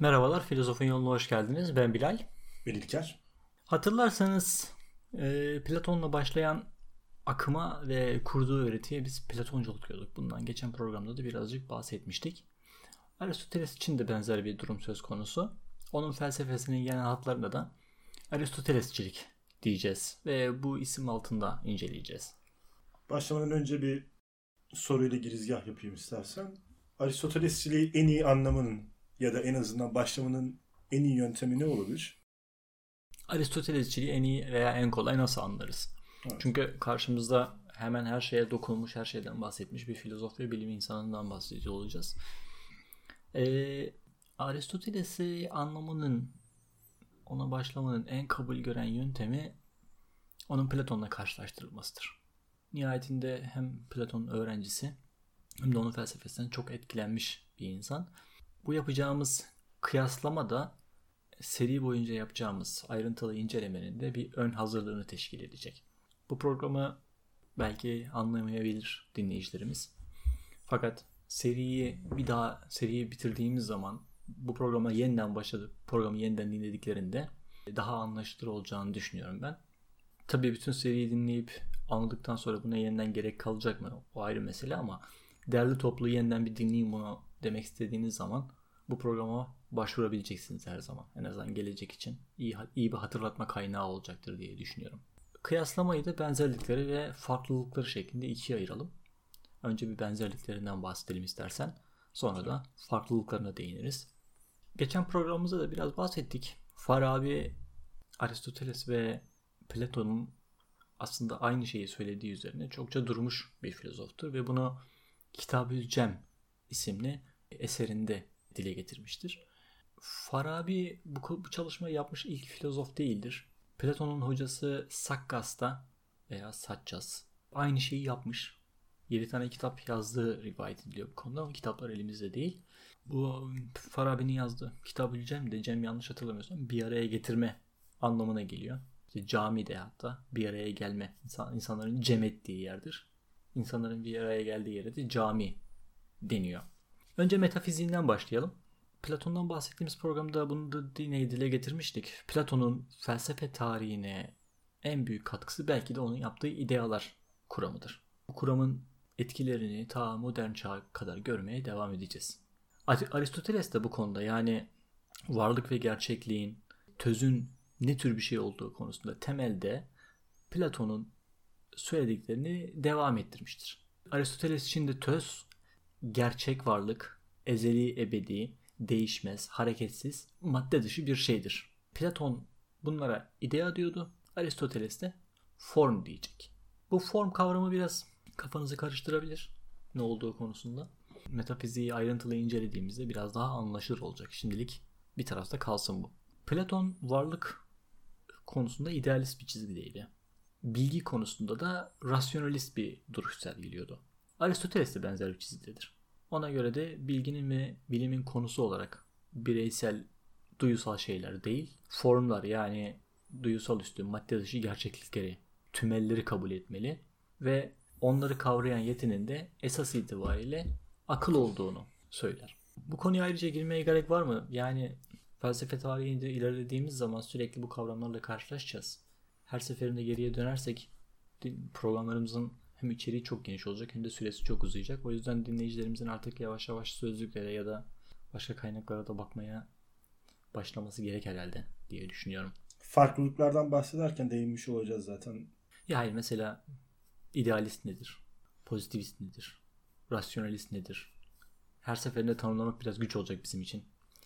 Merhabalar, Filozofun Yoluna hoş geldiniz. Ben Bilal. Ben İlker. Hatırlarsanız e, Platon'la başlayan akıma ve kurduğu öğretiye biz Platonculuk diyorduk. Bundan geçen programda da birazcık bahsetmiştik. Aristoteles için de benzer bir durum söz konusu. Onun felsefesinin genel hatlarında da Aristotelesçilik diyeceğiz ve bu isim altında inceleyeceğiz. Başlamadan önce bir soruyla girizgah yapayım istersen. Aristotelesçiliği en iyi anlamanın ya da en azından başlamanın en iyi yöntemi ne olabilir? Aristotelesçiliği en iyi veya en kolay nasıl anlarız? Evet. Çünkü karşımızda hemen her şeye dokunmuş, her şeyden bahsetmiş bir filozof ve bilim insanından bahsediyor olacağız. Ee, Aristoteles'i anlamanın, ona başlamanın en kabul gören yöntemi onun Platon'la karşılaştırılmasıdır. Nihayetinde hem Platon öğrencisi hem de onun felsefesinden çok etkilenmiş bir insan. Bu yapacağımız kıyaslama da seri boyunca yapacağımız ayrıntılı incelemenin de bir ön hazırlığını teşkil edecek. Bu programı belki anlamayabilir dinleyicilerimiz. Fakat seriyi bir daha seriyi bitirdiğimiz zaman bu programa yeniden başladık. Programı yeniden dinlediklerinde daha anlaşılır olacağını düşünüyorum ben. Tabii bütün seriyi dinleyip anladıktan sonra buna yeniden gerek kalacak mı? O ayrı mesele ama derli toplu yeniden bir dinleyin bunu demek istediğiniz zaman bu programa başvurabileceksiniz her zaman. En azından gelecek için iyi, iyi bir hatırlatma kaynağı olacaktır diye düşünüyorum. Kıyaslamayı da benzerlikleri ve farklılıkları şeklinde ikiye ayıralım. Önce bir benzerliklerinden bahsedelim istersen. Sonra da farklılıklarına değiniriz. Geçen programımızda da biraz bahsettik. Farabi, Aristoteles ve Platon'un aslında aynı şeyi söylediği üzerine çokça durmuş bir filozoftur ve bunu Kitab-ül Cem isimli eserinde dile getirmiştir. Farabi bu, bu çalışmayı yapmış ilk filozof değildir. Platon'un hocası Sakkas'ta veya Saccas aynı şeyi yapmış. 7 tane kitap yazdığı rivayet ediliyor bu konuda ama kitaplar elimizde değil. Bu Farabi'nin yazdığı kitab Cem de Cem yanlış hatırlamıyorsam bir araya getirme anlamına geliyor. İşte cami de hatta bir araya gelme. İnsan, insanların cem ettiği yerdir. İnsanların bir araya geldiği yere de cami deniyor. Önce metafiziğinden başlayalım. Platon'dan bahsettiğimiz programda bunu da yine dile getirmiştik. Platon'un felsefe tarihine en büyük katkısı belki de onun yaptığı idealar kuramıdır. Bu kuramın etkilerini ta modern çağa kadar görmeye devam edeceğiz. Aristoteles de bu konuda yani varlık ve gerçekliğin, tözün ne tür bir şey olduğu konusunda temelde Platon'un söylediklerini devam ettirmiştir. Aristoteles için de töz gerçek varlık, ezeli ebedi, değişmez, hareketsiz, madde dışı bir şeydir. Platon bunlara idea diyordu. Aristoteles de form diyecek. Bu form kavramı biraz kafanızı karıştırabilir ne olduğu konusunda. Metafiziği ayrıntılı incelediğimizde biraz daha anlaşılır olacak. Şimdilik bir tarafta kalsın bu. Platon varlık konusunda idealist bir çizgideydi. Bilgi konusunda da rasyonalist bir duruş sergiliyordu. Aristoteles de benzer bir çizgidedir. Ona göre de bilginin ve bilimin konusu olarak bireysel duyusal şeyler değil, formlar yani duyusal üstü madde dışı gerçeklikleri, tümelleri kabul etmeli ve onları kavrayan yetinin de esas itibariyle akıl olduğunu söyler. Bu konuya ayrıca girmeye gerek var mı? Yani felsefe tarihinde ilerlediğimiz zaman sürekli bu kavramlarla karşılaşacağız. Her seferinde geriye dönersek programlarımızın hem içeriği çok geniş olacak hem de süresi çok uzayacak. O yüzden dinleyicilerimizin artık yavaş yavaş sözlüklere ya da başka kaynaklara da bakmaya başlaması gerek herhalde diye düşünüyorum. Farklılıklardan bahsederken değinmiş olacağız zaten. Ya hayır mesela idealist nedir? Pozitivist nedir? Rasyonalist nedir? Her seferinde tanımlamak biraz güç olacak bizim için.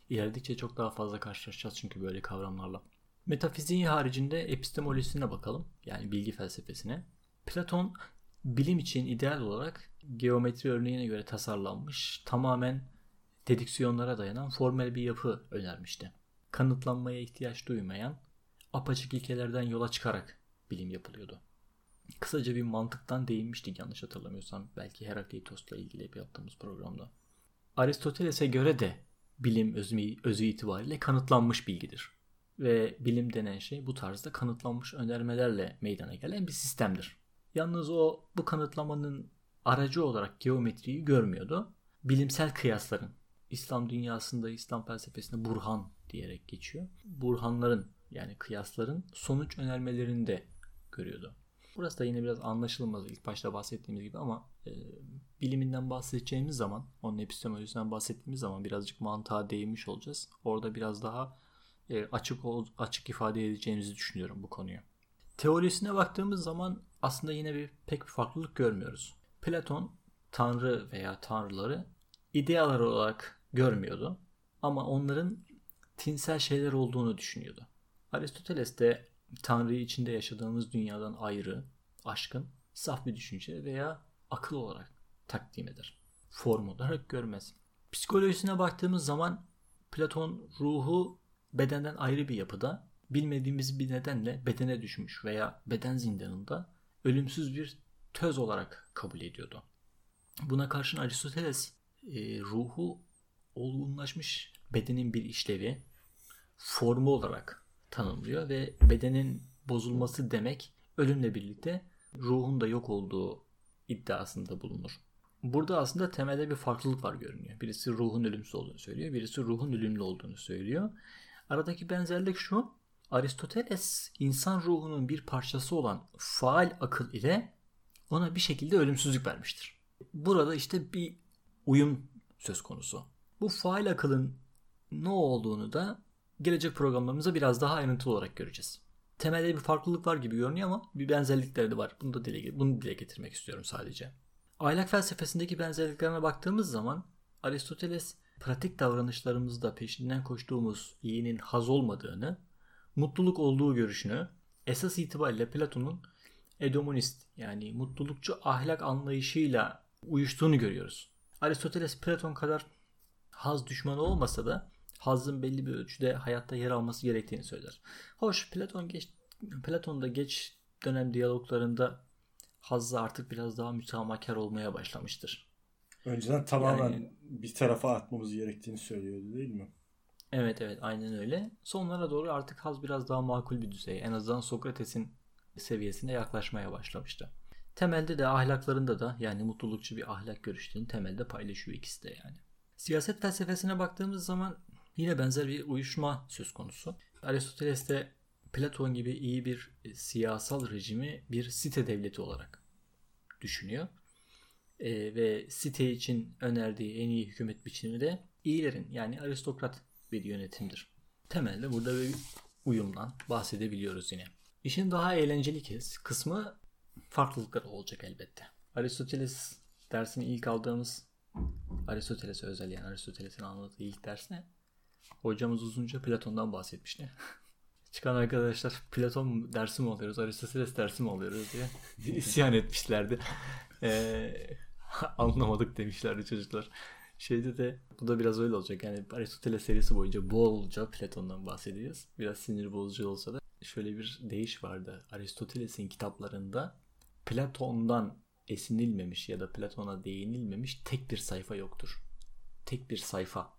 İlerledikçe çok daha fazla karşılaşacağız çünkü böyle kavramlarla. Metafiziğin haricinde epistemolojisine bakalım. Yani bilgi felsefesine. Platon bilim için ideal olarak geometri örneğine göre tasarlanmış, tamamen dediksiyonlara dayanan formel bir yapı önermişti. Kanıtlanmaya ihtiyaç duymayan, apaçık ilkelerden yola çıkarak bilim yapılıyordu. Kısaca bir mantıktan değinmiştik yanlış hatırlamıyorsam. Belki Herakleitos'la ilgili bir yaptığımız programda. Aristoteles'e göre de bilim özü, özü itibariyle kanıtlanmış bilgidir. Ve bilim denen şey bu tarzda kanıtlanmış önermelerle meydana gelen bir sistemdir. Yalnız o bu kanıtlamanın aracı olarak geometriyi görmüyordu. Bilimsel kıyasların İslam dünyasında, İslam felsefesinde burhan diyerek geçiyor. Burhanların yani kıyasların sonuç önermelerinde görüyordu. Burası da yine biraz anlaşılmaz ilk başta bahsettiğimiz gibi ama e, biliminden bahsedeceğimiz zaman, onun epistemolojisinden bahsettiğimiz zaman birazcık mantığa değinmiş olacağız. Orada biraz daha e, açık açık ifade edeceğimizi düşünüyorum bu konuyu. Teorisine baktığımız zaman aslında yine bir pek bir farklılık görmüyoruz. Platon tanrı veya tanrıları idealar olarak görmüyordu ama onların tinsel şeyler olduğunu düşünüyordu. Aristoteles de Tanrı'yı içinde yaşadığımız dünyadan ayrı, aşkın, saf bir düşünce veya akıl olarak takdim eder. Form olarak görmez. Psikolojisine baktığımız zaman Platon ruhu bedenden ayrı bir yapıda, bilmediğimiz bir nedenle bedene düşmüş veya beden zindanında ölümsüz bir töz olarak kabul ediyordu. Buna karşın Aristoteles e, ruhu olgunlaşmış bedenin bir işlevi, formu olarak tanımlıyor ve bedenin bozulması demek ölümle birlikte ruhun da yok olduğu iddiasında bulunur. Burada aslında temelde bir farklılık var görünüyor. Birisi ruhun ölümsüz olduğunu söylüyor, birisi ruhun ölümlü olduğunu söylüyor. Aradaki benzerlik şu, Aristoteles insan ruhunun bir parçası olan faal akıl ile ona bir şekilde ölümsüzlük vermiştir. Burada işte bir uyum söz konusu. Bu faal akılın ne olduğunu da gelecek programlarımızda biraz daha ayrıntılı olarak göreceğiz. Temelde bir farklılık var gibi görünüyor ama bir benzerlikleri de var. Bunu da dile, bunu dile getirmek istiyorum sadece. Ahlak felsefesindeki benzerliklerine baktığımız zaman Aristoteles pratik davranışlarımızda peşinden koştuğumuz iyinin haz olmadığını, mutluluk olduğu görüşünü esas itibariyle Platon'un edomonist yani mutlulukçu ahlak anlayışıyla uyuştuğunu görüyoruz. Aristoteles Platon kadar haz düşmanı olmasa da hazın belli bir ölçüde hayatta yer alması gerektiğini söyler. Hoş Platon geç Platon'da geç dönem diyaloglarında hazzı artık biraz daha mütemakar olmaya başlamıştır. Önceden tamamen yani, bir tarafa atmamız gerektiğini söylüyordu değil mi? Evet evet aynen öyle. Sonlara doğru artık haz biraz daha makul bir düzey. En azından Sokrates'in seviyesine yaklaşmaya başlamıştı. Temelde de ahlaklarında da yani mutlulukçu bir ahlak görüşlerini temelde paylaşıyor ikisi de yani. Siyaset felsefesine baktığımız zaman Yine benzer bir uyuşma söz konusu. Aristoteles de Platon gibi iyi bir e, siyasal rejimi bir site devleti olarak düşünüyor. E, ve site için önerdiği en iyi hükümet biçimi de iyilerin yani aristokrat bir yönetimdir. Temelde burada bir uyumdan bahsedebiliyoruz yine. İşin daha eğlenceli kısmı farklılıklar olacak elbette. Aristoteles dersini ilk aldığımız Aristoteles'e özel yani Aristoteles'in anlattığı ilk ders ne? Hocamız uzunca Platon'dan bahsetmişti. Çıkan arkadaşlar Platon dersi mi alıyoruz, Aristoteles dersi mi alıyoruz diye isyan etmişlerdi. Ee, anlamadık demişlerdi çocuklar. Şeyde de bu da biraz öyle olacak. Yani Aristoteles serisi boyunca bolca Platon'dan bahsedeceğiz. Biraz sinir bozucu olsa da şöyle bir değiş vardı. Aristoteles'in kitaplarında Platon'dan esinilmemiş ya da Platon'a değinilmemiş tek bir sayfa yoktur. Tek bir sayfa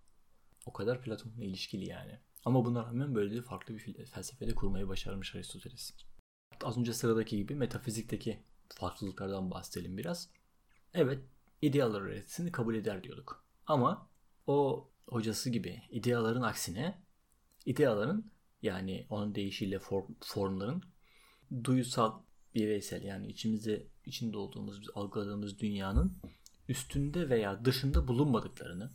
o kadar Platon'la ilişkili yani. Ama buna rağmen böyle farklı bir felsefede kurmayı başarmış Aristoteles. Az önce sıradaki gibi metafizikteki farklılıklardan bahsedelim biraz. Evet, idealar öğretisini kabul eder diyorduk. Ama o hocası gibi ideaların aksine ideaların yani onun deyişiyle form, formların duyusal bireysel yani içimizde içinde olduğumuz algıladığımız dünyanın üstünde veya dışında bulunmadıklarını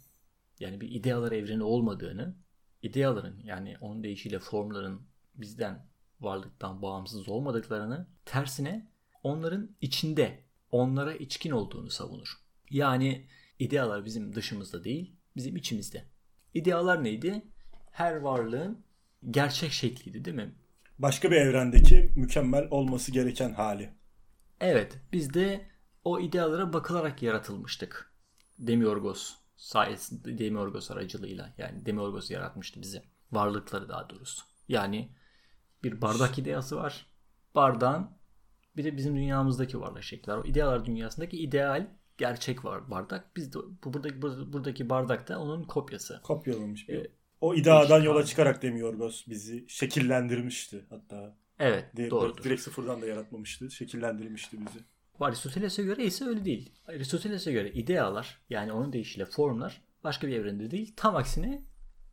yani bir idealar evreni olmadığını, ideaların yani onun deyişiyle formların bizden varlıktan bağımsız olmadıklarını, tersine onların içinde, onlara içkin olduğunu savunur. Yani idealar bizim dışımızda değil, bizim içimizde. İdealar neydi? Her varlığın gerçek şekliydi değil mi? Başka bir evrendeki mükemmel olması gereken hali. Evet, biz de o idealara bakılarak yaratılmıştık. Demiorgos sayesinde Demiurgos aracılığıyla yani Demiurgos yaratmıştı bizi. Varlıkları daha doğrusu. Yani bir bardak ideası var. Bardağın bir de bizim dünyamızdaki varlık şekli var. O idealar dünyasındaki ideal gerçek var bardak. Biz de bu buradaki buradaki bardak da onun kopyası. Kopyalamış bir. Ee, o ideadan yola çıkarak Demiurgos bizi şekillendirmişti hatta. Evet, doğru. Direkt sıfırdan da yaratmamıştı. Şekillendirmişti bizi. Aristoteles'e göre ise öyle değil. Aristoteles'e göre idealar yani onun deyişiyle formlar Başka bir evrende değil. Tam aksine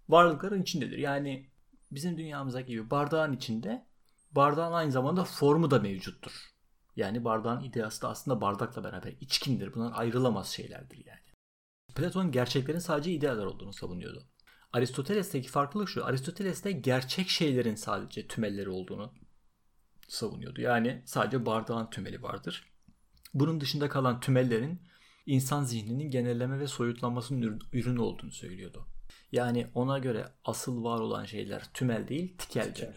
varlıkların içindedir. Yani bizim dünyamızdaki gibi bardağın içinde bardağın aynı zamanda formu da mevcuttur. Yani bardağın ideası da aslında bardakla beraber içkindir. Bunlar ayrılamaz şeylerdir yani. Platon gerçeklerin sadece idealar olduğunu savunuyordu. Aristoteles'teki farklılık şu. Aristoteles'te gerçek şeylerin sadece tümelleri olduğunu savunuyordu. Yani sadece bardağın tümeli vardır. Bunun dışında kalan tümellerin insan zihninin genelleme ve soyutlanmasının ürünü olduğunu söylüyordu. Yani ona göre asıl var olan şeyler tümel değil tikeldir. Tikel.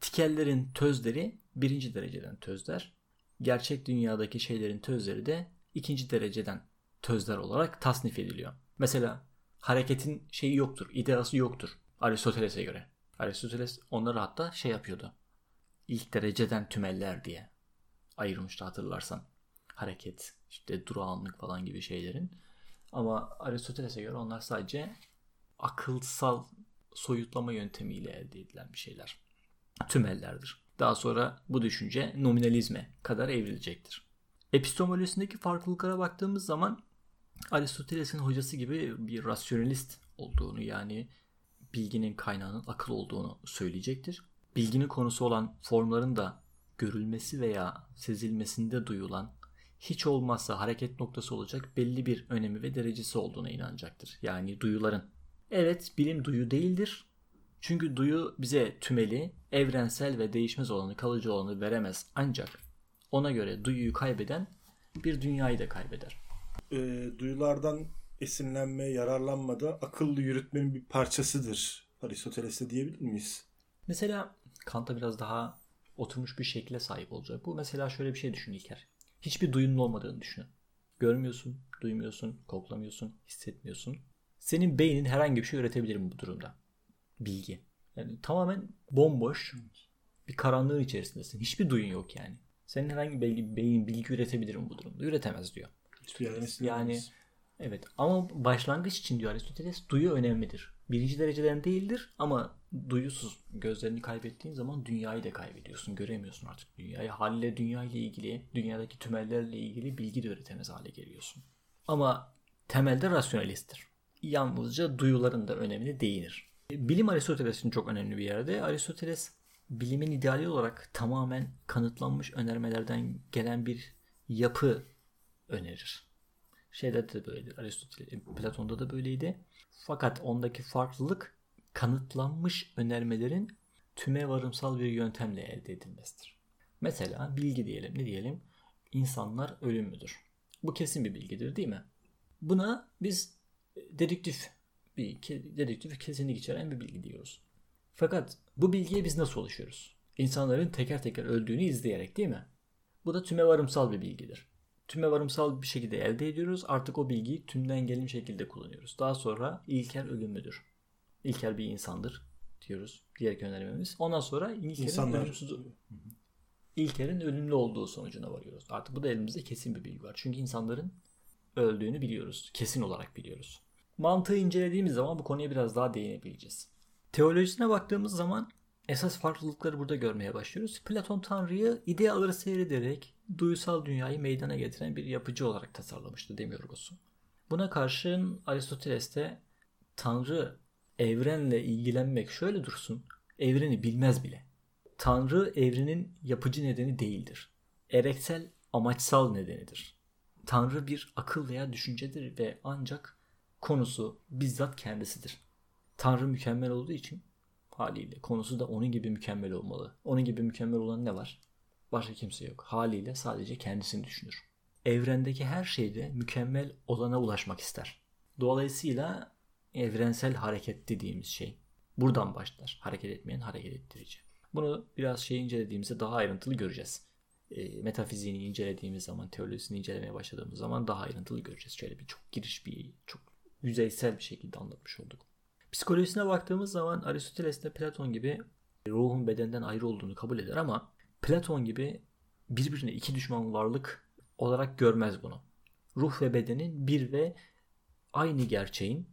Tikellerin tözleri birinci dereceden tözler. Gerçek dünyadaki şeylerin tözleri de ikinci dereceden tözler olarak tasnif ediliyor. Mesela hareketin şeyi yoktur, ideası yoktur Aristoteles'e göre. Aristoteles onları hatta şey yapıyordu. İlk dereceden tümeller diye ayırmıştı hatırlarsan. Hareket, işte durağanlık falan gibi şeylerin. Ama Aristoteles'e göre onlar sadece akılsal soyutlama yöntemiyle elde edilen bir şeyler. Tümellerdir. Daha sonra bu düşünce nominalizme kadar evrilecektir. Epistemolojisindeki farklılıklara baktığımız zaman Aristoteles'in hocası gibi bir rasyonalist olduğunu yani bilginin kaynağının akıl olduğunu söyleyecektir. Bilginin konusu olan formların da görülmesi veya sezilmesinde duyulan hiç olmazsa hareket noktası olacak belli bir önemi ve derecesi olduğuna inanacaktır. Yani duyuların. Evet bilim duyu değildir. Çünkü duyu bize tümeli, evrensel ve değişmez olanı, kalıcı olanı veremez. Ancak ona göre duyuyu kaybeden bir dünyayı da kaybeder. E, duyulardan esinlenme, yararlanma da akıllı yürütmenin bir parçasıdır. Aristoteles'te diyebilir miyiz? Mesela Kant'a biraz daha oturmuş bir şekle sahip olacak. Bu mesela şöyle bir şey düşün İlker. Hiçbir duyunun olmadığını düşün. Görmüyorsun, duymuyorsun, koklamıyorsun, hissetmiyorsun. Senin beynin herhangi bir şey üretebilir mi bu durumda? Bilgi. Yani tamamen bomboş bir karanlığın içerisindesin. Hiçbir duyun yok yani. Senin herhangi bir beyin bilgi üretebilir mi bu durumda? Üretemez diyor. Yani, yani evet ama başlangıç için diyor Aristoteles duyu önemlidir. Birinci dereceden değildir ama duyusuz gözlerini kaybettiğin zaman dünyayı da kaybediyorsun. Göremiyorsun artık dünyayı. Haliyle dünya ile ilgili, dünyadaki tümellerle ilgili bilgi de üretemez hale geliyorsun. Ama temelde rasyonalisttir. Yalnızca duyuların da önemine değinir. Bilim Aristoteles'in çok önemli bir yerde. Aristoteles bilimin ideali olarak tamamen kanıtlanmış önermelerden gelen bir yapı önerir. Şeyde de böyledir. Aristoteles, Platon'da da böyleydi. Fakat ondaki farklılık kanıtlanmış önermelerin tüme varımsal bir yöntemle elde edilmesidir. Mesela bilgi diyelim. Ne diyelim? İnsanlar ölümlüdür. Bu kesin bir bilgidir değil mi? Buna biz dedüktif bir dedüktif kesinlik içeren bir bilgi diyoruz. Fakat bu bilgiye biz nasıl ulaşıyoruz? İnsanların teker teker öldüğünü izleyerek değil mi? Bu da tüme varımsal bir bilgidir. Tüme varımsal bir şekilde elde ediyoruz. Artık o bilgiyi tümden gelin şekilde kullanıyoruz. Daha sonra İlker ölümlüdür. İlker bir insandır diyoruz. Diğer önermemiz. Ondan sonra İlker'in ölümsüz İlker'in ölümlü olduğu sonucuna varıyoruz. Artık bu da elimizde kesin bir bilgi var. Çünkü insanların öldüğünü biliyoruz. Kesin olarak biliyoruz. Mantığı incelediğimiz zaman bu konuya biraz daha değinebileceğiz. Teolojisine baktığımız zaman esas farklılıkları burada görmeye başlıyoruz. Platon Tanrı'yı ideaları seyrederek duysal dünyayı meydana getiren bir yapıcı olarak tasarlamıştı demiyoruz. Buna karşın Aristoteles'te Tanrı evrenle ilgilenmek şöyle dursun. Evreni bilmez bile. Tanrı evrenin yapıcı nedeni değildir. Ereksel amaçsal nedenidir. Tanrı bir akıl veya düşüncedir ve ancak konusu bizzat kendisidir. Tanrı mükemmel olduğu için haliyle konusu da onun gibi mükemmel olmalı. Onun gibi mükemmel olan ne var? Başka kimse yok. Haliyle sadece kendisini düşünür. Evrendeki her şeyde mükemmel olana ulaşmak ister. Dolayısıyla evrensel hareket dediğimiz şey buradan başlar. Hareket etmeyen hareket ettirici. Bunu biraz şey incelediğimizde daha ayrıntılı göreceğiz. E, metafiziğini incelediğimiz zaman, teolojisini incelemeye başladığımız zaman daha ayrıntılı göreceğiz. Şöyle bir çok giriş bir, çok yüzeysel bir şekilde anlatmış olduk. Psikolojisine baktığımız zaman Aristoteles de Platon gibi ruhun bedenden ayrı olduğunu kabul eder ama Platon gibi birbirine iki düşman varlık olarak görmez bunu. Ruh ve bedenin bir ve aynı gerçeğin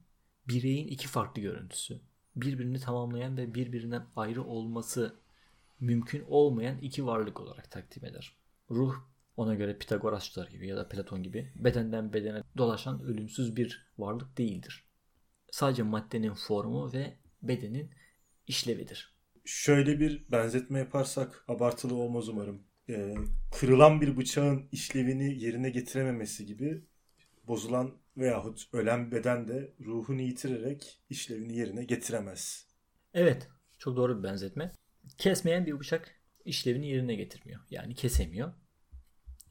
bireyin iki farklı görüntüsü. Birbirini tamamlayan ve birbirinden ayrı olması mümkün olmayan iki varlık olarak takdim eder. Ruh ona göre Pitagorasçılar gibi ya da Platon gibi bedenden bedene dolaşan ölümsüz bir varlık değildir. sadece maddenin formu ve bedenin işlevidir. Şöyle bir benzetme yaparsak abartılı olmaz umarım. Ee, kırılan bir bıçağın işlevini yerine getirememesi gibi bozulan veyahut ölen beden de ruhunu yitirerek işlevini yerine getiremez. Evet, çok doğru bir benzetme. Kesmeyen bir bıçak işlevini yerine getirmiyor. Yani kesemiyor.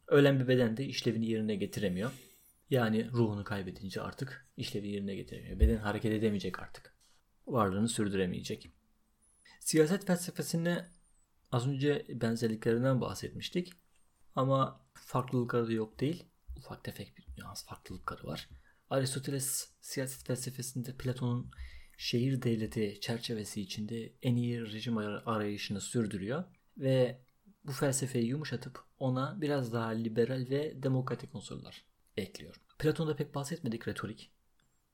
Ölen bir beden de işlevini yerine getiremiyor. Yani ruhunu kaybedince artık işlevi yerine getiremiyor. Beden hareket edemeyecek artık. Varlığını sürdüremeyecek. Siyaset felsefesinde az önce benzerliklerinden bahsetmiştik. Ama farklılıkları da yok değil. Ufak tefek bir nüans farklılıkları var. Aristoteles siyaset felsefesinde Platon'un şehir devleti çerçevesi içinde en iyi rejim arayışını sürdürüyor ve bu felsefeyi yumuşatıp ona biraz daha liberal ve demokratik unsurlar ekliyor. Platon'da pek bahsetmedik retorik.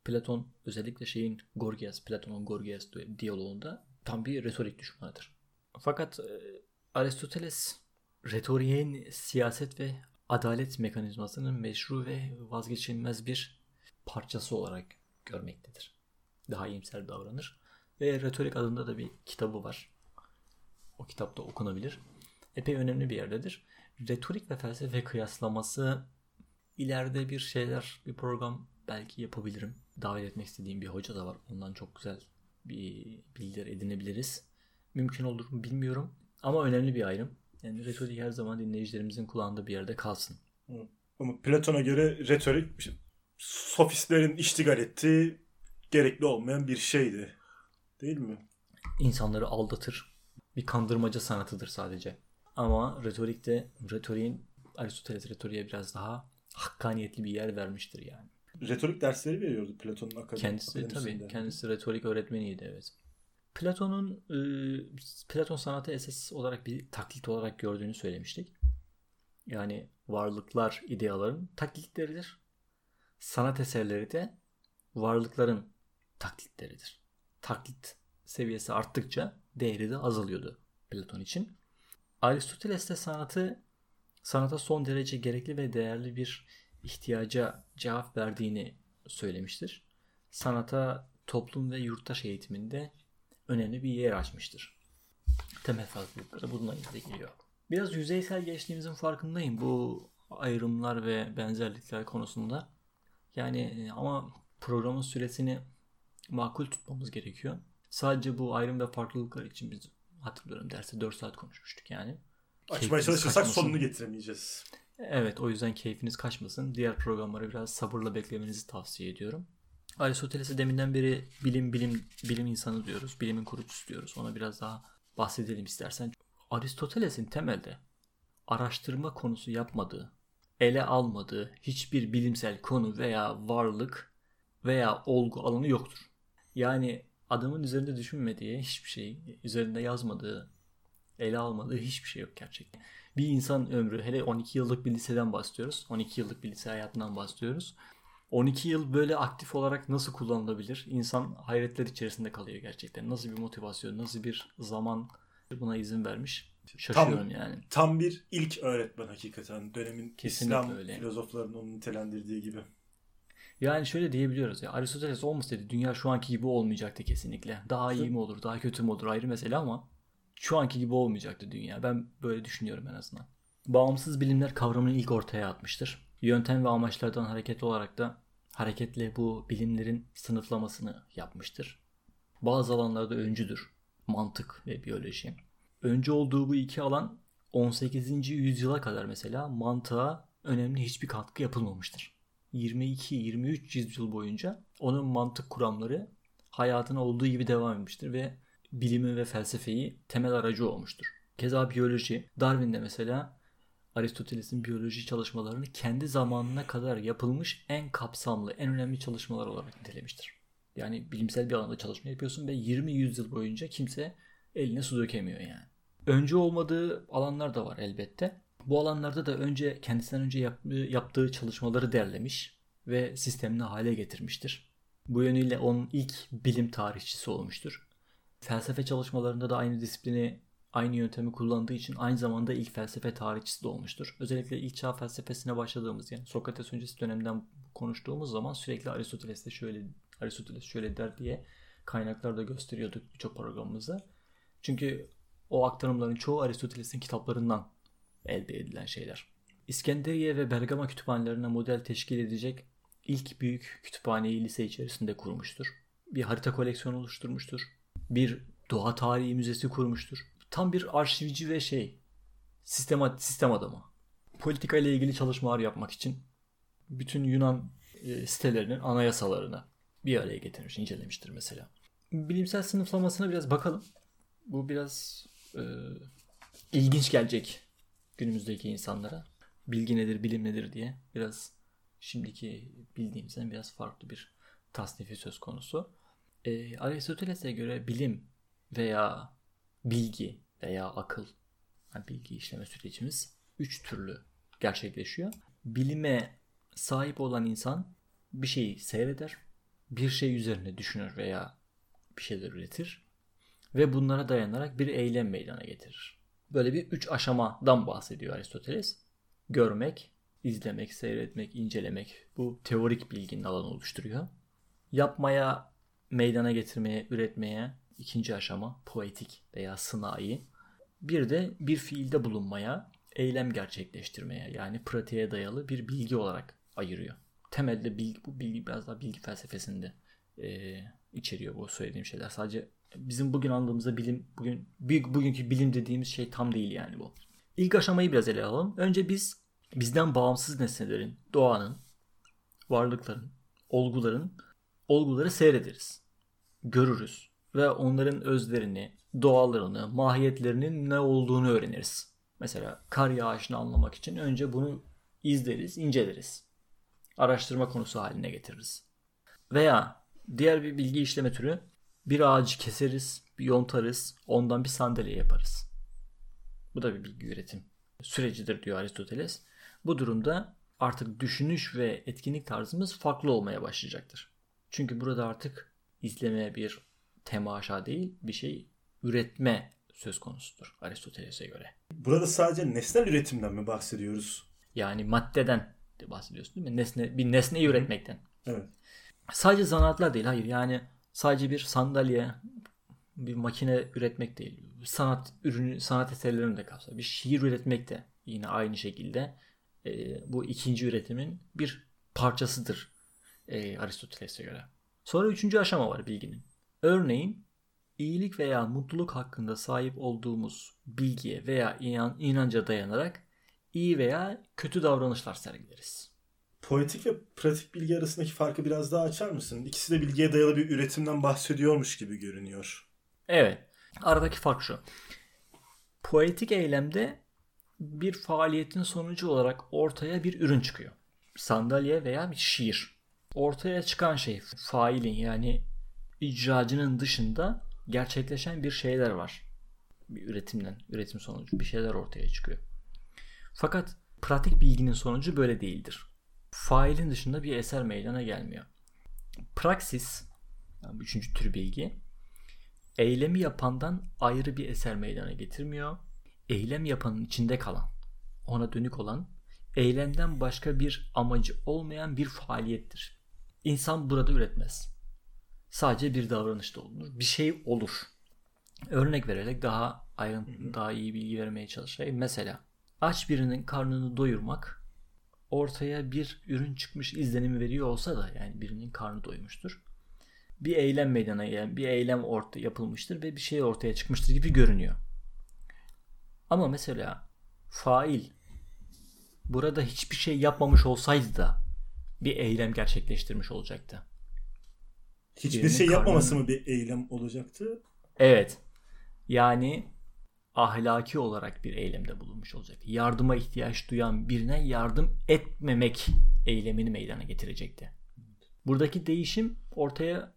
Platon özellikle şeyin Gorgias, Platon'un Gorgias diyaloğunda tam bir retorik düşmanıdır. Fakat e, Aristoteles retoriğin siyaset ve adalet mekanizmasının meşru ve vazgeçilmez bir parçası olarak görmektedir. Daha iyimser davranır. Ve Retorik adında da bir kitabı var. O kitapta okunabilir. Epey önemli bir yerdedir. Retorik ve felsefe kıyaslaması ileride bir şeyler, bir program belki yapabilirim. Davet etmek istediğim bir hoca da var. Ondan çok güzel bir bilgiler edinebiliriz. Mümkün olur mu bilmiyorum. Ama önemli bir ayrım. Yani retorik her zaman dinleyicilerimizin kulağında bir yerde kalsın. Ama Platon'a göre retorik sofistlerin iştigal ettiği gerekli olmayan bir şeydi. Değil mi? İnsanları aldatır. Bir kandırmaca sanatıdır sadece. Ama retorikte retoriğin Aristoteles retoriğe biraz daha hakkaniyetli bir yer vermiştir yani. Retorik dersleri veriyordu Platon'un akademi, Kendisi tabii kendisi retorik öğretmeniydi evet. Platon'un e, Platon sanatı esas olarak bir taklit olarak gördüğünü söylemiştik. Yani varlıklar ideaların taklitleridir. Sanat eserleri de varlıkların taklitleridir. Taklit seviyesi arttıkça değeri de azalıyordu Platon için. Aristoteles de sanatı sanata son derece gerekli ve değerli bir ihtiyaca cevap verdiğini söylemiştir. Sanata toplum ve yurttaş eğitiminde önemli bir yer açmıştır. Temel farklılıkları bununla ilgili Biraz yüzeysel geçtiğimizin farkındayım bu ayrımlar ve benzerlikler konusunda. Yani e, ama programın süresini makul tutmamız gerekiyor. Sadece bu ayrım ve farklılıklar için biz hatırlıyorum derste 4 saat konuşmuştuk yani. Açmaya çalışırsak kaçmasın. sonunu getiremeyeceğiz. Evet o yüzden keyfiniz kaçmasın. Diğer programları biraz sabırla beklemenizi tavsiye ediyorum. Aristoteles'e deminden beri bilim bilim bilim insanı diyoruz. Bilimin kurucusu diyoruz. Ona biraz daha bahsedelim istersen. Aristoteles'in temelde araştırma konusu yapmadığı, ele almadığı hiçbir bilimsel konu veya varlık veya olgu alanı yoktur. Yani adamın üzerinde düşünmediği hiçbir şey, üzerinde yazmadığı, ele almadığı hiçbir şey yok gerçekten. Bir insan ömrü, hele 12 yıllık bir liseden bahsediyoruz. 12 yıllık bir lise hayatından bahsediyoruz. 12 yıl böyle aktif olarak nasıl kullanılabilir? İnsan hayretler içerisinde kalıyor gerçekten. Nasıl bir motivasyon, nasıl bir zaman buna izin vermiş? Şaşıyorum tam, yani. Tam bir ilk öğretmen hakikaten. Dönemin Kesinlikle İslam öyle. filozoflarının onu nitelendirdiği gibi. Yani şöyle diyebiliyoruz ya Aristoteles olmasaydı dünya şu anki gibi olmayacaktı kesinlikle. Daha iyi mi olur, daha kötü mü olur ayrı mesele ama şu anki gibi olmayacaktı dünya. Ben böyle düşünüyorum en azından. Bağımsız bilimler kavramını ilk ortaya atmıştır. Yöntem ve amaçlardan hareketli olarak da hareketle bu bilimlerin sınıflamasını yapmıştır. Bazı alanlarda öncüdür. Mantık ve biyoloji. Öncü olduğu bu iki alan 18. yüzyıla kadar mesela mantığa önemli hiçbir katkı yapılmamıştır. 22-23 yüzyıl boyunca onun mantık kuramları hayatına olduğu gibi devam etmiştir ve bilimi ve felsefeyi temel aracı olmuştur. Keza biyoloji, Darwin de mesela Aristoteles'in biyoloji çalışmalarını kendi zamanına kadar yapılmış en kapsamlı, en önemli çalışmalar olarak nitelemiştir. Yani bilimsel bir alanda çalışma yapıyorsun ve 20 yüzyıl boyunca kimse eline su dökemiyor yani. Önce olmadığı alanlar da var elbette. Bu alanlarda da önce kendisinden önce yaptığı, yaptığı çalışmaları derlemiş ve sistemli hale getirmiştir. Bu yönüyle onun ilk bilim tarihçisi olmuştur. Felsefe çalışmalarında da aynı disiplini aynı yöntemi kullandığı için aynı zamanda ilk felsefe tarihçisi de olmuştur. Özellikle ilk çağ felsefesine başladığımız yani Sokrates öncesi dönemden konuştuğumuz zaman sürekli Aristoteles'te şöyle Aristoteles şöyle der diye kaynaklarda gösteriyorduk birçok programımızda. Çünkü o aktarımların çoğu Aristoteles'in kitaplarından elde edilen şeyler. İskenderiye ve Bergama kütüphanelerine model teşkil edecek ilk büyük kütüphaneyi lise içerisinde kurmuştur. Bir harita koleksiyonu oluşturmuştur. Bir doğa tarihi müzesi kurmuştur. Tam bir arşivci ve şey sistem, sistem adamı. Politika ile ilgili çalışmalar yapmak için bütün Yunan e, sitelerinin anayasalarını bir araya getirmiş, incelemiştir mesela. Bilimsel sınıflamasına biraz bakalım. Bu biraz e, ilginç gelecek günümüzdeki insanlara. Bilgi nedir, bilim nedir diye biraz şimdiki bildiğimizden biraz farklı bir tasnifi söz konusu. E, Aristoteles'e göre bilim veya bilgi veya akıl, yani bilgi işleme sürecimiz üç türlü gerçekleşiyor. Bilime sahip olan insan bir şeyi seyreder, bir şey üzerine düşünür veya bir şeyler üretir ve bunlara dayanarak bir eylem meydana getirir. Böyle bir üç aşamadan bahsediyor Aristoteles. Görmek, izlemek, seyretmek, incelemek bu teorik bilginin alanı oluşturuyor. Yapmaya, meydana getirmeye, üretmeye ikinci aşama poetik veya sınai. Bir de bir fiilde bulunmaya, eylem gerçekleştirmeye yani pratiğe dayalı bir bilgi olarak ayırıyor. Temelde bilgi, bu bilgi biraz daha bilgi felsefesinde e, içeriyor bu söylediğim şeyler. Sadece bizim bugün anladığımızda bilim, bugün bugünkü bilim dediğimiz şey tam değil yani bu. İlk aşamayı biraz ele alalım. Önce biz bizden bağımsız nesnelerin, doğanın, varlıkların, olguların, olguları seyrederiz. Görürüz ve onların özlerini, doğallarını, mahiyetlerinin ne olduğunu öğreniriz. Mesela kar yağışını anlamak için önce bunu izleriz, inceleriz. Araştırma konusu haline getiririz. Veya diğer bir bilgi işleme türü bir ağacı keseriz, bir yontarız, ondan bir sandalye yaparız. Bu da bir bilgi üretim sürecidir diyor Aristoteles. Bu durumda artık düşünüş ve etkinlik tarzımız farklı olmaya başlayacaktır. Çünkü burada artık izleme bir temaşa değil bir şey üretme söz konusudur Aristoteles'e göre. Burada sadece nesnel üretimden mi bahsediyoruz? Yani maddeden de bahsediyorsun değil mi? Nesne, bir nesneyi üretmekten. Evet. Sadece zanaatlar değil hayır yani sadece bir sandalye bir makine üretmek değil. Sanat ürünü, sanat eserlerini de kapsar. Bir şiir üretmek de yine aynı şekilde e, bu ikinci üretimin bir parçasıdır e, Aristoteles'e göre. Sonra üçüncü aşama var bilginin. Örneğin iyilik veya mutluluk hakkında sahip olduğumuz bilgiye veya inan, inanca dayanarak iyi veya kötü davranışlar sergileriz. Poetik ve pratik bilgi arasındaki farkı biraz daha açar mısın? İkisi de bilgiye dayalı bir üretimden bahsediyormuş gibi görünüyor. Evet. Aradaki fark şu. Poetik eylemde bir faaliyetin sonucu olarak ortaya bir ürün çıkıyor. Sandalye veya bir şiir. Ortaya çıkan şey failin yani icracının dışında gerçekleşen bir şeyler var. Bir üretimden, üretim sonucu bir şeyler ortaya çıkıyor. Fakat pratik bilginin sonucu böyle değildir. Failin dışında bir eser meydana gelmiyor. Praksis, yani üçüncü tür bilgi, eylemi yapandan ayrı bir eser meydana getirmiyor. Eylem yapanın içinde kalan, ona dönük olan, eylemden başka bir amacı olmayan bir faaliyettir. İnsan burada üretmez. Sadece bir davranışta olunur. Bir şey olur. Örnek vererek daha ayrıntı, daha iyi bilgi vermeye çalışayım. Mesela aç birinin karnını doyurmak ortaya bir ürün çıkmış izlenimi veriyor olsa da yani birinin karnı doymuştur. Bir eylem meydana gelen bir eylem orta yapılmıştır ve bir şey ortaya çıkmıştır gibi görünüyor. Ama mesela fail burada hiçbir şey yapmamış olsaydı da bir eylem gerçekleştirmiş olacaktı. Hiçbir şey yapmaması mı bir eylem olacaktı? Evet. Yani ahlaki olarak bir eylemde bulunmuş olacaktı. Yardıma ihtiyaç duyan birine yardım etmemek eylemini meydana getirecekti. Buradaki değişim ortaya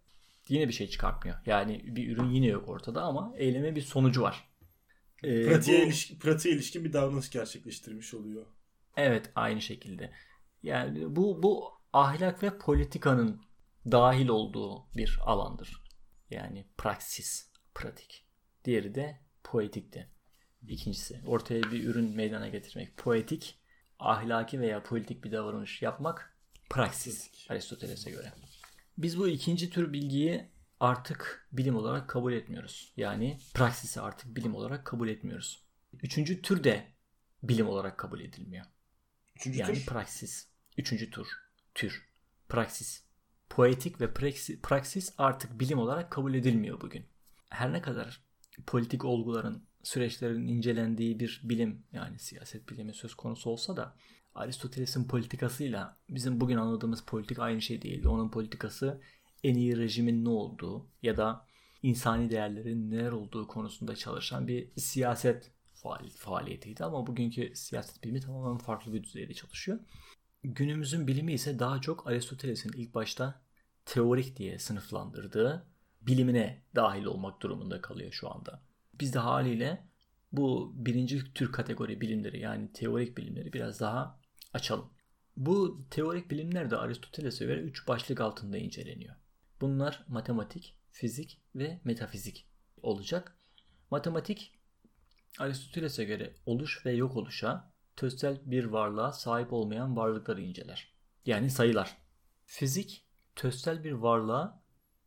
yine bir şey çıkartmıyor. Yani bir ürün yine yok ortada ama eyleme bir sonucu var. Ee, pratiğe, bu, ilişkin, pratiğe ilişkin bir davranış gerçekleştirmiş oluyor. Evet aynı şekilde. Yani bu bu ahlak ve politikanın dahil olduğu bir alandır. Yani praksis, pratik. Diğeri de poetikti. İkincisi ortaya bir ürün meydana getirmek. Poetik, ahlaki veya politik bir davranış yapmak praksis Aristoteles'e göre. Biz bu ikinci tür bilgiyi artık bilim olarak kabul etmiyoruz. Yani praksisi artık bilim olarak kabul etmiyoruz. Üçüncü tür de bilim olarak kabul edilmiyor. Üçüncü yani tür. praksis. Üçüncü tur. Tür. Praksis. Poetik ve praksi- praksis artık bilim olarak kabul edilmiyor bugün. Her ne kadar politik olguların, süreçlerin incelendiği bir bilim yani siyaset bilimi söz konusu olsa da Aristoteles'in politikasıyla bizim bugün anladığımız politik aynı şey değildi. Onun politikası en iyi rejimin ne olduğu ya da insani değerlerin neler olduğu konusunda çalışan bir siyaset faal- faaliyetiydi ama bugünkü siyaset bilimi tamamen farklı bir düzeyde çalışıyor. Günümüzün bilimi ise daha çok Aristoteles'in ilk başta teorik diye sınıflandırdığı bilimine dahil olmak durumunda kalıyor şu anda. Biz de haliyle bu birinci tür kategori bilimleri yani teorik bilimleri biraz daha açalım. Bu teorik bilimler de Aristoteles'e göre üç başlık altında inceleniyor. Bunlar matematik, fizik ve metafizik olacak. Matematik Aristoteles'e göre oluş ve yok oluşa, tözsel bir varlığa sahip olmayan varlıkları inceler. Yani sayılar. Fizik, tözsel bir varlığa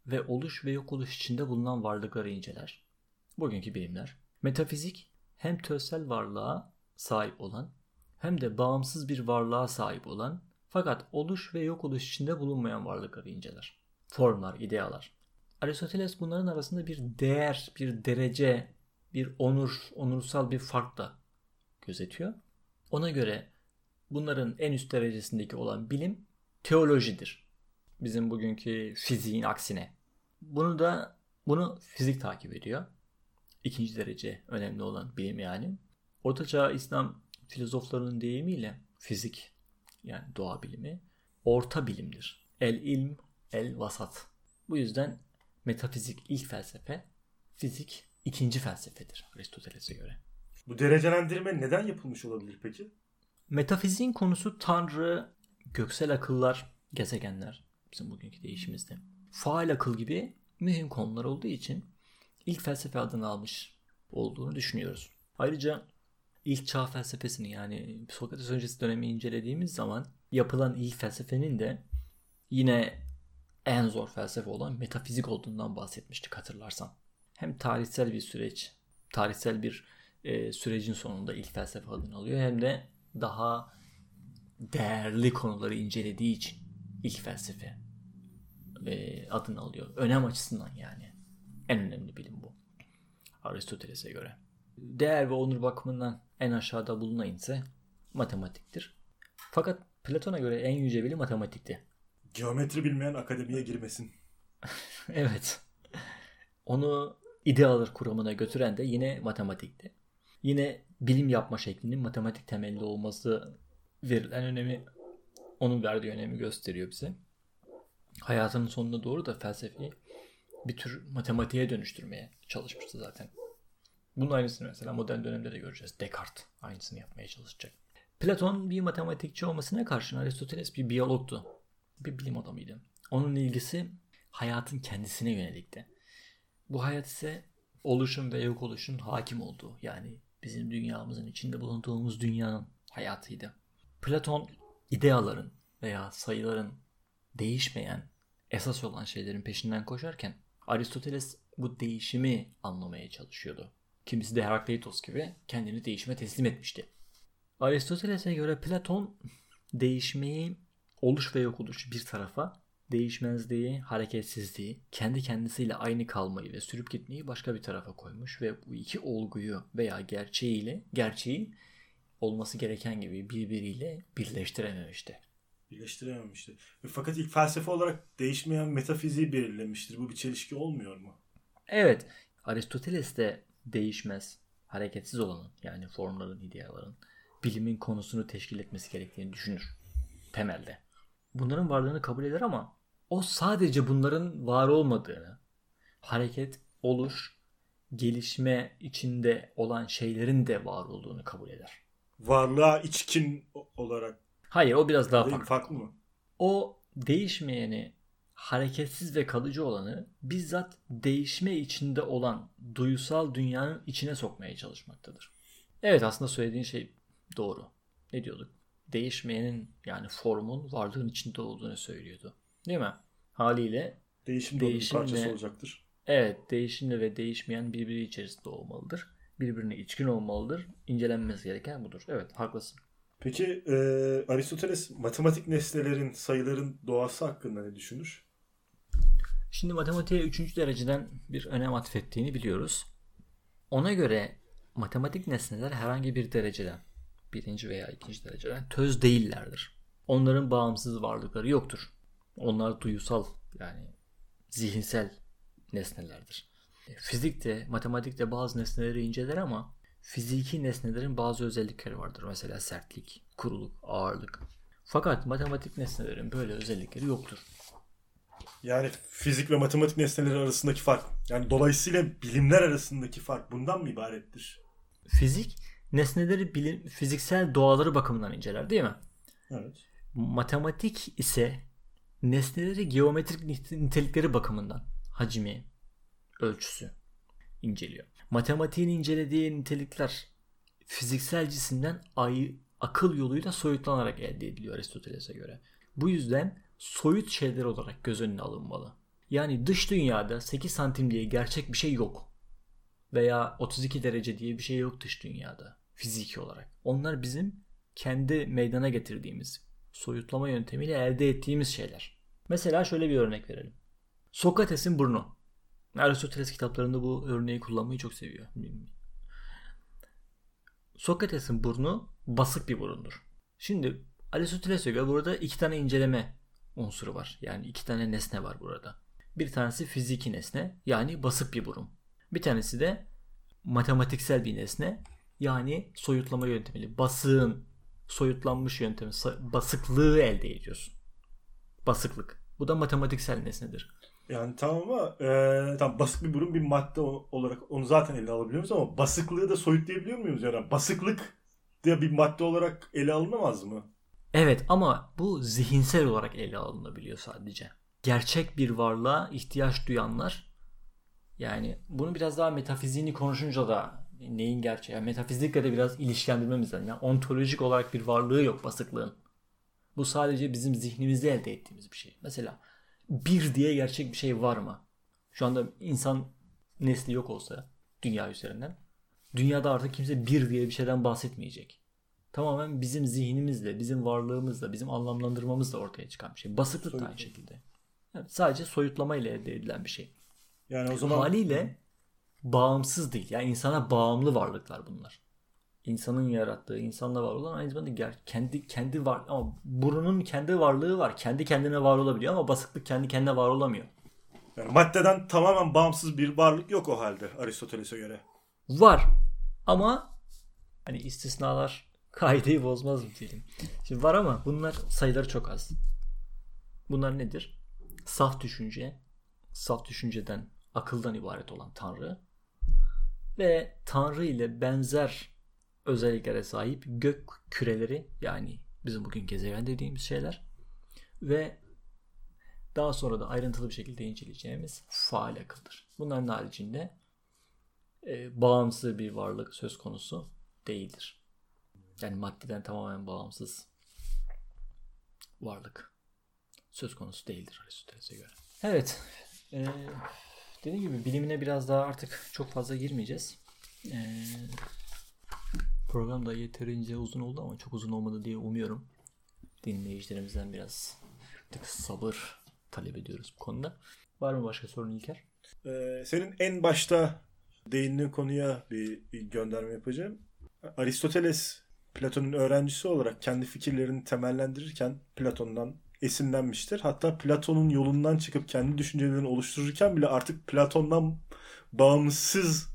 ve oluş ve yok oluş içinde bulunan varlıkları inceler. Bugünkü bilimler. Metafizik, hem tözsel varlığa sahip olan hem de bağımsız bir varlığa sahip olan fakat oluş ve yok oluş içinde bulunmayan varlıkları inceler. Formlar, idealar. Aristoteles bunların arasında bir değer, bir derece, bir onur, onursal bir fark da gözetiyor. Ona göre bunların en üst derecesindeki olan bilim teolojidir. Bizim bugünkü fiziğin aksine. Bunu da bunu fizik takip ediyor. İkinci derece önemli olan bilim yani. Ortaçağ İslam filozoflarının deyimiyle fizik yani doğa bilimi orta bilimdir. El ilm, el vasat. Bu yüzden metafizik ilk felsefe, fizik ikinci felsefedir Aristoteles'e göre. Bu derecelendirme neden yapılmış olabilir peki? Metafiziğin konusu tanrı, göksel akıllar, gezegenler bizim bugünkü değişimizde. Faal akıl gibi mühim konular olduğu için ilk felsefe adını almış olduğunu düşünüyoruz. Ayrıca ilk çağ felsefesini yani Sokrates öncesi dönemi incelediğimiz zaman yapılan ilk felsefenin de yine en zor felsefe olan metafizik olduğundan bahsetmiştik hatırlarsan. Hem tarihsel bir süreç, tarihsel bir e, sürecin sonunda ilk felsefe adını alıyor hem de daha değerli konuları incelediği için ilk felsefe e, adını alıyor. Önem açısından yani. En önemli bilim bu. Aristoteles'e göre. Değer ve onur bakımından en aşağıda bulunan ise matematiktir. Fakat Platon'a göre en yüce bilim matematikti. Geometri bilmeyen akademiye girmesin. evet. Onu idealar kuramına götüren de yine matematikti. Yine bilim yapma şeklinin matematik temelli olması verilen önemi onun verdiği önemi gösteriyor bize. Hayatının sonuna doğru da felsefeyi bir tür matematiğe dönüştürmeye çalışmıştı zaten. Bunun aynısını mesela modern dönemde de göreceğiz. Descartes aynısını yapmaya çalışacak. Platon bir matematikçi olmasına karşın Aristoteles bir biyologtu. Bir bilim adamıydı. Onun ilgisi hayatın kendisine yönelikti. Bu hayat ise oluşum ve yok oluşun hakim olduğu yani bizim dünyamızın içinde bulunduğumuz dünyanın hayatıydı. Platon ideaların veya sayıların değişmeyen esas olan şeylerin peşinden koşarken Aristoteles bu değişimi anlamaya çalışıyordu. Kimisi de Herakleitos gibi kendini değişime teslim etmişti. Aristoteles'e göre Platon değişmeyi oluş ve yok oluş bir tarafa, değişmezliği, hareketsizliği, kendi kendisiyle aynı kalmayı ve sürüp gitmeyi başka bir tarafa koymuş ve bu iki olguyu veya gerçeğiyle gerçeği olması gereken gibi birbiriyle birleştirememişti. Birleştirememişti. Fakat ilk felsefe olarak değişmeyen metafiziği belirlemiştir. Bu bir çelişki olmuyor mu? Evet. Aristoteles de değişmez, hareketsiz olanın yani formların, ideaların bilimin konusunu teşkil etmesi gerektiğini düşünür temelde. Bunların varlığını kabul eder ama o sadece bunların var olmadığını, hareket, oluş, gelişme içinde olan şeylerin de var olduğunu kabul eder. Varlığa içkin olarak. Hayır o biraz daha farklı. farklı mı? O değişmeyeni, hareketsiz ve kalıcı olanı bizzat değişme içinde olan duyusal dünyanın içine sokmaya çalışmaktadır. Evet aslında söylediğin şey doğru. Ne diyorduk? Değişmeyenin yani formun varlığın içinde olduğunu söylüyordu. Değil mi? Haliyle Değişim, Değişim bir parçası olacaktır. evet değişimli ve değişmeyen birbiri içerisinde olmalıdır. Birbirine içkin olmalıdır. İncelenmesi gereken budur. Evet haklısın. Peki e, Aristoteles matematik nesnelerin, sayıların doğası hakkında ne düşünür? Şimdi matematiğe üçüncü dereceden bir önem atfettiğini biliyoruz. Ona göre matematik nesneler herhangi bir dereceden, birinci veya ikinci dereceden töz değillerdir. Onların bağımsız varlıkları yoktur. Onlar duyusal yani zihinsel nesnelerdir. Fizikte, matematikte bazı nesneleri inceler ama fiziki nesnelerin bazı özellikleri vardır. Mesela sertlik, kuruluk, ağırlık. Fakat matematik nesnelerin böyle özellikleri yoktur. Yani fizik ve matematik nesneleri arasındaki fark. Yani dolayısıyla bilimler arasındaki fark bundan mı ibarettir? Fizik nesneleri bilim, fiziksel doğaları bakımından inceler değil mi? Evet. Matematik ise nesneleri geometrik nite- nitelikleri bakımından hacmi, ölçüsü inceliyor. Matematiğin incelediği nitelikler fiziksel cisimden ay, akıl yoluyla soyutlanarak elde ediliyor Aristoteles'e göre. Bu yüzden soyut şeyler olarak göz önüne alınmalı. Yani dış dünyada 8 santim diye gerçek bir şey yok. Veya 32 derece diye bir şey yok dış dünyada fiziki olarak. Onlar bizim kendi meydana getirdiğimiz soyutlama yöntemiyle elde ettiğimiz şeyler. Mesela şöyle bir örnek verelim. Sokrates'in burnu. Aristoteles kitaplarında bu örneği kullanmayı çok seviyor. Sokrates'in burnu basık bir burundur. Şimdi Aristoteles'e göre burada iki tane inceleme unsuru var. Yani iki tane nesne var burada. Bir tanesi fiziki nesne yani basık bir burun. Bir tanesi de matematiksel bir nesne yani soyutlama yöntemiyle basığın soyutlanmış yöntemi basıklığı elde ediyorsun. Basıklık. Bu da matematiksel nesnedir. Yani tamam ama e, tam basık bir burun bir madde olarak onu zaten ele alabiliyoruz ama basıklığı da soyutlayabiliyor muyuz? Yani basıklık diye bir madde olarak ele alınamaz mı? Evet ama bu zihinsel olarak ele alınabiliyor sadece. Gerçek bir varlığa ihtiyaç duyanlar yani bunu biraz daha metafiziğini konuşunca da neyin gerçeği? Yani metafizikle de biraz ilişkilendirmemiz lazım. Yani ontolojik olarak bir varlığı yok basıklığın. Bu sadece bizim zihnimizde elde ettiğimiz bir şey. Mesela bir diye gerçek bir şey var mı? Şu anda insan nesli yok olsa dünya üzerinden dünyada artık kimse bir diye bir şeyden bahsetmeyecek. Tamamen bizim zihnimizle, bizim varlığımızla, bizim anlamlandırmamızla ortaya çıkan bir şey. Basıklık da aynı şekilde. Evet, sadece soyutlama ile elde edilen bir şey. Yani o zaman Haliyle bağımsız değil. Yani insana bağımlı varlıklar bunlar. İnsanın yarattığı, insanla var olan aynı zamanda ger- kendi kendi var ama burunun kendi varlığı var. Kendi kendine var olabiliyor ama basıklık kendi kendine var olamıyor. yani maddeden tamamen bağımsız bir varlık yok o halde Aristoteles'e göre. Var ama hani istisnalar kaideyi bozmaz mı diyelim. Şimdi var ama bunlar sayıları çok az. Bunlar nedir? Saf düşünce, saf düşünceden, akıldan ibaret olan Tanrı ve Tanrı ile benzer özelliklere sahip gök küreleri yani bizim bugün gezegen dediğimiz şeyler ve daha sonra da ayrıntılı bir şekilde inceleyeceğimiz faal akıldır. Bunların haricinde e, bağımsız bir varlık söz konusu değildir. Yani maddeden tamamen bağımsız varlık söz konusu değildir Aristoteles'e göre. Evet. E, dediğim gibi bilimine biraz daha artık çok fazla girmeyeceğiz. E, program da yeterince uzun oldu ama çok uzun olmadı diye umuyorum. Dinleyicilerimizden biraz sabır talep ediyoruz bu konuda. Var mı başka sorun İlker? Ee, senin en başta değindiğin konuya bir, bir gönderme yapacağım. Aristoteles Platon'un öğrencisi olarak kendi fikirlerini temellendirirken Platon'dan esinlenmiştir. Hatta Platon'un yolundan çıkıp kendi düşüncelerini oluştururken bile artık Platon'dan bağımsız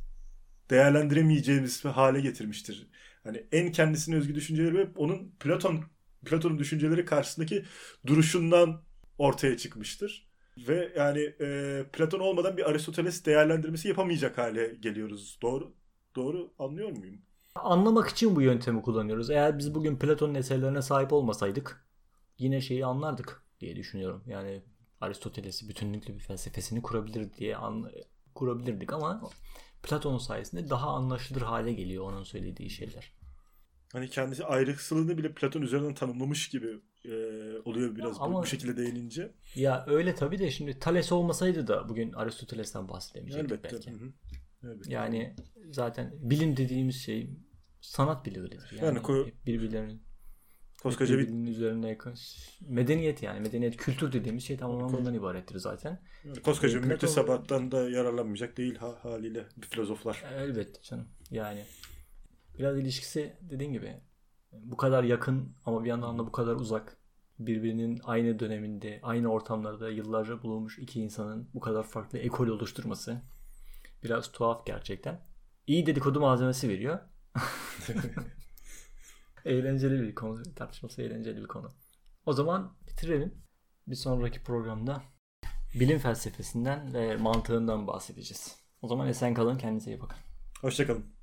değerlendiremeyeceğimiz bir hale getirmiştir. Hani en kendisine özgü düşünceleri hep onun Platon Platon'un düşünceleri karşısındaki duruşundan ortaya çıkmıştır. Ve yani e, Platon olmadan bir Aristoteles değerlendirmesi yapamayacak hale geliyoruz. Doğru doğru anlıyor muyum? Anlamak için bu yöntemi kullanıyoruz. Eğer biz bugün Platon'un eserlerine sahip olmasaydık yine şeyi anlardık diye düşünüyorum. Yani Aristoteles'i bütünlüklü bir felsefesini kurabilir diye an, kurabilirdik ama Platon sayesinde daha anlaşılır hale geliyor onun söylediği şeyler. Hani kendisi ayrıksılığını bile Platon üzerinden tanımlamış gibi e, oluyor biraz Ama- bu, bu şekilde değinince. Ya öyle tabii de şimdi Thales olmasaydı da bugün Aristoteles'ten bahsedemeyecektik Elbette. belki. Hı hı. Elbette. Yani zaten bilim dediğimiz şey sanat bile öyledir. Yani, Yani ko- hep birbirlerinin Koskoca bir üzerine yakın. Medeniyet yani. Medeniyet kültür dediğimiz şey tamamen bundan ibarettir zaten. koskoca bir müktesebattan da yararlanmayacak değil ha, haliyle bir filozoflar. Elbette canım. Yani biraz ilişkisi dediğin gibi bu kadar yakın ama bir yandan da bu kadar uzak birbirinin aynı döneminde, aynı ortamlarda yıllarca bulunmuş iki insanın bu kadar farklı ekol oluşturması biraz tuhaf gerçekten. İyi dedikodu malzemesi veriyor. eğlenceli bir konu. Tartışması eğlenceli bir konu. O zaman bitirelim. Bir sonraki programda bilim felsefesinden ve mantığından bahsedeceğiz. O zaman esen kalın. Kendinize iyi bakın. Hoşçakalın.